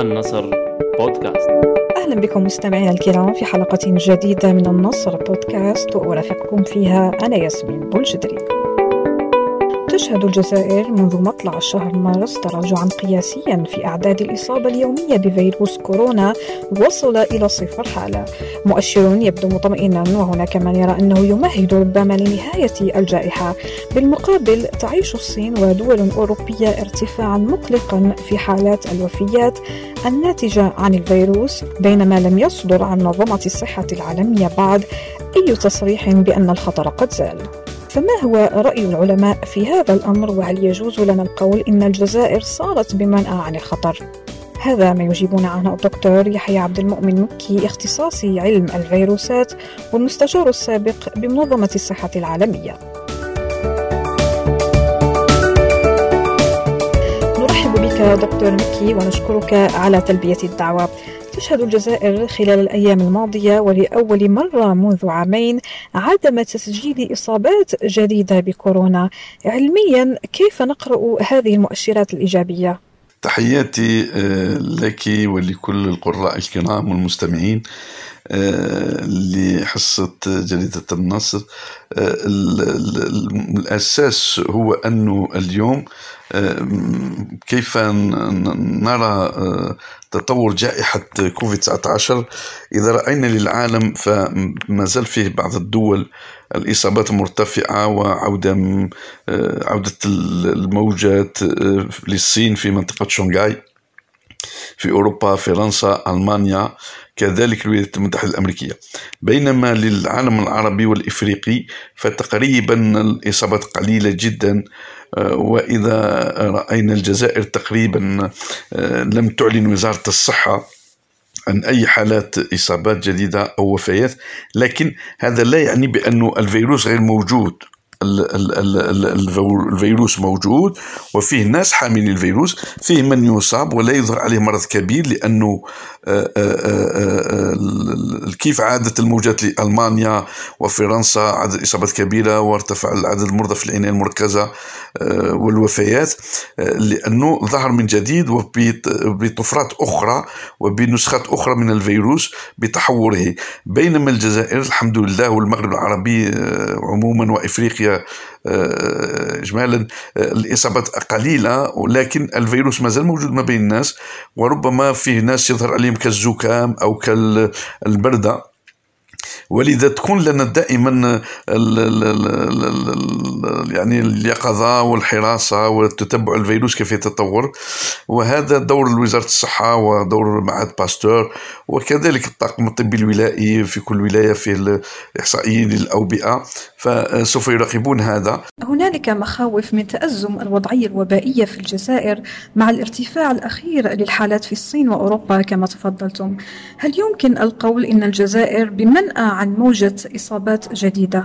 النصر بودكاست. أهلا بكم مستمعينا الكرام في حلقة جديدة من النصر بودكاست وأرافقكم فيها أنا ياسمين بولجدري تشهد الجزائر منذ مطلع شهر مارس تراجعا قياسيا في أعداد الإصابة اليومية بفيروس كورونا وصل إلى صفر حالة. مؤشر يبدو مطمئنا وهناك من يرى أنه يمهد ربما لنهاية الجائحة. بالمقابل تعيش الصين ودول أوروبية ارتفاعا مقلقا في حالات الوفيات الناتجة عن الفيروس بينما لم يصدر عن منظمة الصحة العالمية بعد أي تصريح بأن الخطر قد زال. فما هو رأي العلماء في هذا الأمر وهل يجوز لنا القول إن الجزائر صارت بمنأى عن الخطر؟ هذا ما يجيبنا عنه الدكتور يحيى عبد المؤمن مكي اختصاصي علم الفيروسات والمستشار السابق بمنظمة الصحة العالمية. نرحب بك دكتور مكي ونشكرك على تلبية الدعوة. تشهد الجزائر خلال الأيام الماضية ولأول مرة منذ عامين عدم تسجيل إصابات جديدة بكورونا علميا كيف نقرأ هذه المؤشرات الإيجابية؟ تحياتي لك ولكل القراء الكرام والمستمعين لحصة جريدة النصر الأساس هو أنه اليوم كيف نرى تطور جائحة كوفيد 19 إذا رأينا للعالم فما زال فيه بعض الدول الإصابات مرتفعة وعودة عودة الموجات للصين في منطقة شنغهاي في أوروبا فرنسا ألمانيا. كذلك الولايات المتحدة الأمريكية. بينما للعالم العربي والإفريقي فتقريبا الإصابات قليلة جدا وإذا رأينا الجزائر تقريبا لم تعلن وزارة الصحة عن أي حالات إصابات جديدة أو وفيات لكن هذا لا يعني بأن الفيروس غير موجود. الفيروس موجود وفيه ناس حاملين الفيروس فيه من يصاب ولا يظهر عليه مرض كبير لأنه كيف عادت الموجات لألمانيا وفرنسا؟ عدد إصابات كبيرة وارتفع عدد المرضى في العناية المركزة والوفيات لأنه ظهر من جديد وبطفرات أخرى وبنسخات أخرى من الفيروس بتحوره. بينما الجزائر الحمد لله والمغرب العربي عموما وإفريقيا اجمالا الإصابات قليلة ولكن الفيروس ما زال موجود ما بين الناس وربما فيه ناس يظهر عليهم كالزكام أو كالبرده ولذا تكون لنا دائما ال ال ال يعني اليقظة والحراسة وتتبع الفيروس كيف يتطور. وهذا دور وزارة الصحة ودور معهد باستور وكذلك الطاقم الطبي الولائي في كل ولاية في الاحصائيين للأوبئة. فسوف يراقبون هذا. هنالك مخاوف من تأزم الوضعية الوبائية في الجزائر مع الارتفاع الأخير للحالات في الصين وأوروبا كما تفضلتم. هل يمكن القول إن الجزائر بمنأى عن موجة إصابات جديدة؟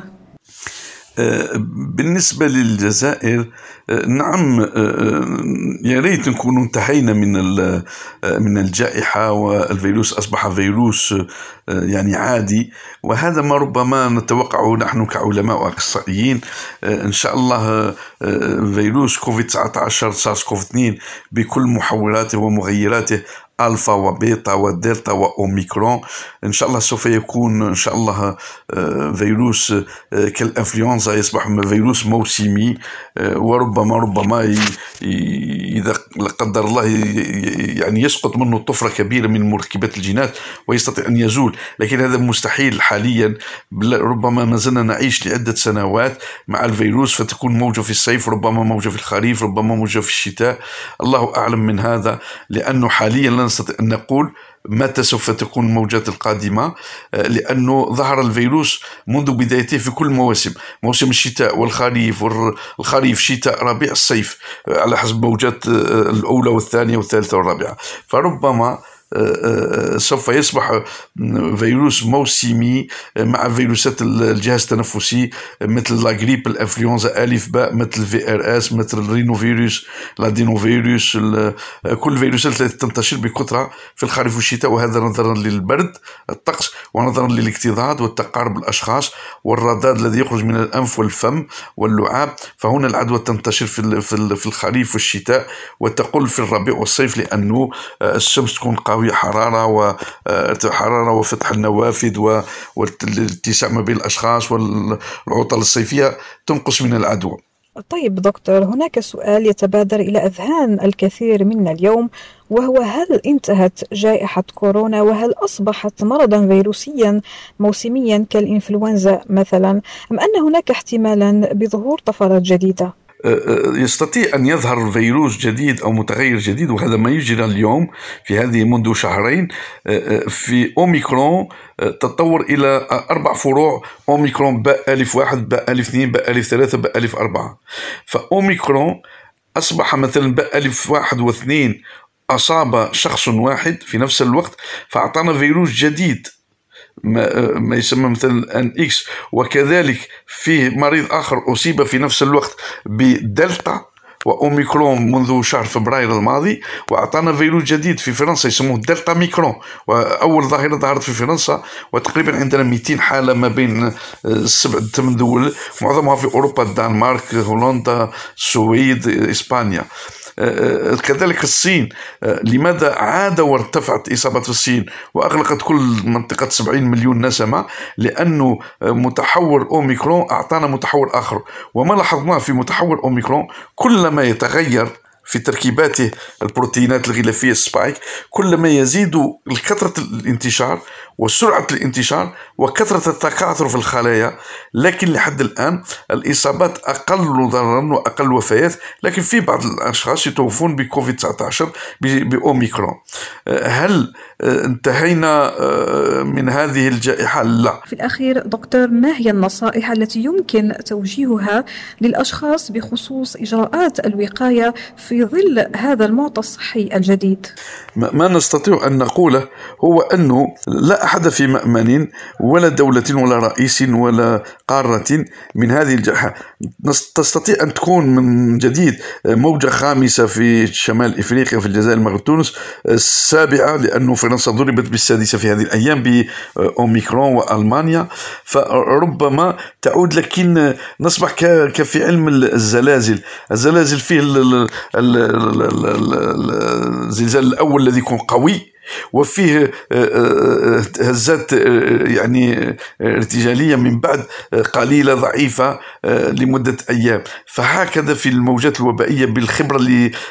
بالنسبة للجزائر نعم يا ريت نكون انتهينا من من الجائحة والفيروس أصبح فيروس يعني عادي وهذا ما ربما نتوقعه نحن كعلماء وأخصائيين إن شاء الله فيروس كوفيد 19 سارس كوف 2 بكل متحولاته ومتغيراته الفا وبيتا ودلتا واوميكرون ان شاء الله سوف يكون ان شاء الله فيروس كالانفلونزا يصبح فيروس موسمي وربما ربما اذا لا قدر الله يعني يسقط منه طفره كبيره من مركبات الجينات ويستطيع ان يزول لكن هذا مستحيل حاليا ربما ما زلنا نعيش لعده سنوات مع الفيروس فتكون موجه في الصيف ربما موجه في الخريف ربما موجه في الشتاء الله اعلم من هذا لأنه حاليا نستطيع أن نقول متى سوف تكون الموجات القادمة لأنه ظهر الفيروس منذ بدايته في كل المواسم موسم الشتاء والخريف والخريف شتاء ربيع الصيف على حسب موجات الأولى والثانية والثالثة والرابعة. فربما سوف يصبح فيروس موسمي مع فيروسات الجهاز التنفسي مثل la grippe الإنفلونزا الف باء مثل VRS مثل ال rhinovirus l'adénovirus كل الفيروسات التي تنتشر بكثرة في الخريف والشتاء وهذا نظرا للبرد الطقس ونظرا للاكتظاظ والتقارب الأشخاص والرذاذ الذي يخرج من الأنف والفم واللعاب. فهنا العدوى تنتشر في في الخريف والشتاء وتقل في الربيع والصيف لأنه الشمس تكون قوية حرارة وحراره وفتح النوافذ والاتساع ما بين الأشخاص والعطل الصيفية تنقص من العدوى طيب دكتور هناك سؤال يتبادر إلى أذهان الكثير منا اليوم وهو هل انتهت جائحة كورونا وهل أصبحت مرضا فيروسيا موسميا كالإنفلونزا مثلا أم أن هناك احتمالا بظهور طفرات جديدة؟ يستطيع أن يظهر فيروس جديد أو متغير جديد وهذا ما يجرى اليوم في هذه منذ شهرين في أوميكرون تطور إلى أربع فروع أوميكرون باء ألف واحد باء ألف اثنين باء ألف ثلاثة باء ألف أربعة. فأوميكرون أصبح مثلا باء ألف واحد واثنين أصاب شخص واحد في نفس الوقت فأعطانا فيروس جديد. ما, ما يسمى مثلا أن إكس. وكذلك في مريض آخر أصيب في نفس الوقت بدلتا وأوميكرون منذ شهر فبراير الماضي وأعطانا فيروس جديد في فرنسا يسموه دلتا ميكرون. وأول ظاهرة ظهرت في فرنسا وتقريبا عندنا 200 حالة ما بين السبع ثمان دول معظمها في أوروبا الدنمارك هولندا السويد إسبانيا. كذلك الصين لماذا عاد وارتفعت إصابة في الصين؟ وأغلقت كل منطقة 70 مليون نسمة لأنه متحور أوميكرون أعطانا متحور آخر. وما لاحظناه في متحور أوميكرون كلما يتغير في تركيباته البروتينات الغلافية سبايك كلما يزيد كثرة الانتشار وسرعة الانتشار وكثرة التكاثر في الخلايا لكن لحد الآن الإصابات أقل ضررا وأقل وفيات لكن في بعض الأشخاص يتوفون بكوفيد 19 بأوميكرون هل انتهينا من هذه الجائحة؟ لا في الأخير دكتور ما هي النصائح التي يمكن توجيهها للأشخاص بخصوص إجراءات الوقاية في ظل هذا المعطى الصحي الجديد؟ ما نستطيع أن نقوله هو أنه لا أحد في مأمن ولا دولة ولا رئيس ولا قارة من هذه الجائحة تستطيع أن تكون من جديد موجة خامسة في شمال إفريقيا في الجزائر المغرب تونس السابعة لأنه فرنسا ضربت بالسادسة في هذه الأيام بأوميكرون وألمانيا. فربما تعود لكن نصبح كفي علم الزلازل. الزلازل فيه الزلزال الأول الذي يكون قوي. وفيه آه، آه، آه، هزات يعني ارتجالية من بعد قليلة ضعيفة لمدة أيام. فهكذا في الموجات الوبائية بالخبرة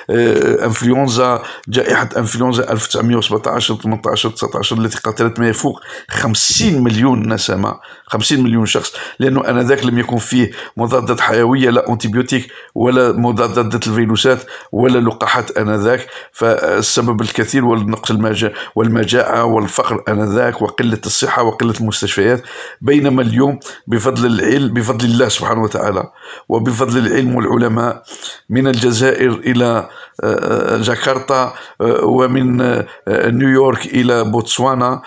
لأنفلونزا جائحة أنفلونزا 1917 18 19 التي قتلت ما يفوق 50 مليون نسمة 50 مليون شخص. لأنه آنذاك لم يكن فيه مضادات حيوية لا أنتيبيوتيك ولا مضادات الفيروسات ولا لقاحات آنذاك. فالسبب الكثير والنقص المجال والمجاعة والفقر آنذاك وقلة الصحة وقلة المستشفيات بينما اليوم بفضل العلم بفضل الله سبحانه وتعالى وبفضل العلم والعلماء من الجزائر إلى جاكرتا آه، ومن آه، نيويورك إلى بوتسوانا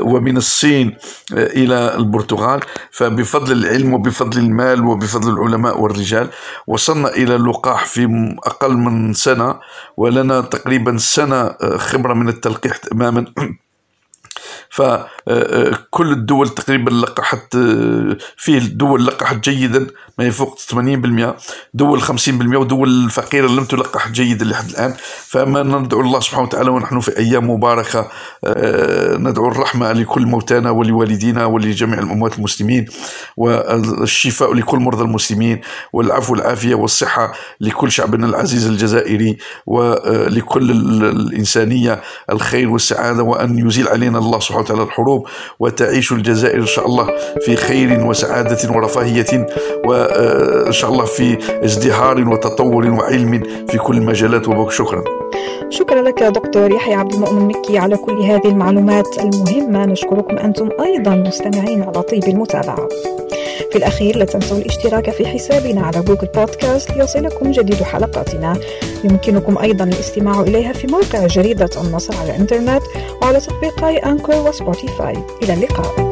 ومن الصين إلى البرتغال. فبفضل العلم وبفضل المال وبفضل العلماء والرجال وصلنا إلى اللقاح في أقل من سنة ولنا تقريبا سنة خبرة من التلقيح تماما. فكل الدول تقريبا لقحت فيه دول لقحت جيدا ما يفوق 80% دول 50% ودول فقيرة لم تلقح جيدا لحد الآن. فما ندعو الله سبحانه وتعالى ونحن في أيام مباركة ندعو الرحمة لكل موتانا ولوالدينا ولجميع الأموات المسلمين والشفاء لكل مرضى المسلمين والعفو والعافية والصحة لكل شعبنا العزيز الجزائري ولكل الإنسانية الخير والسعادة وأن يزيل علينا الله سبحانه وتعالى الحروب وتعيش الجزائر إن شاء الله في خير وسعادة ورفاهية وإن شاء الله في ازدهار وتطور وعلم في كل المجالات. وشكرا شكرا. لك دكتور يحيى عبد المؤمن مكي على كل هذه المعلومات المهمة. نشكركم أنتم أيضا مستمعين على طيب المتابعة. في الأخير لا تنسوا الاشتراك في حسابنا على جوجل بودكاست ليصلكم جديد حلقاتنا. يمكنكم أيضا الاستماع إليها في موقع جريدة النصر على الإنترنت وعلى تطبيقي أنكر وسبوتيفاي. إلى اللقاء.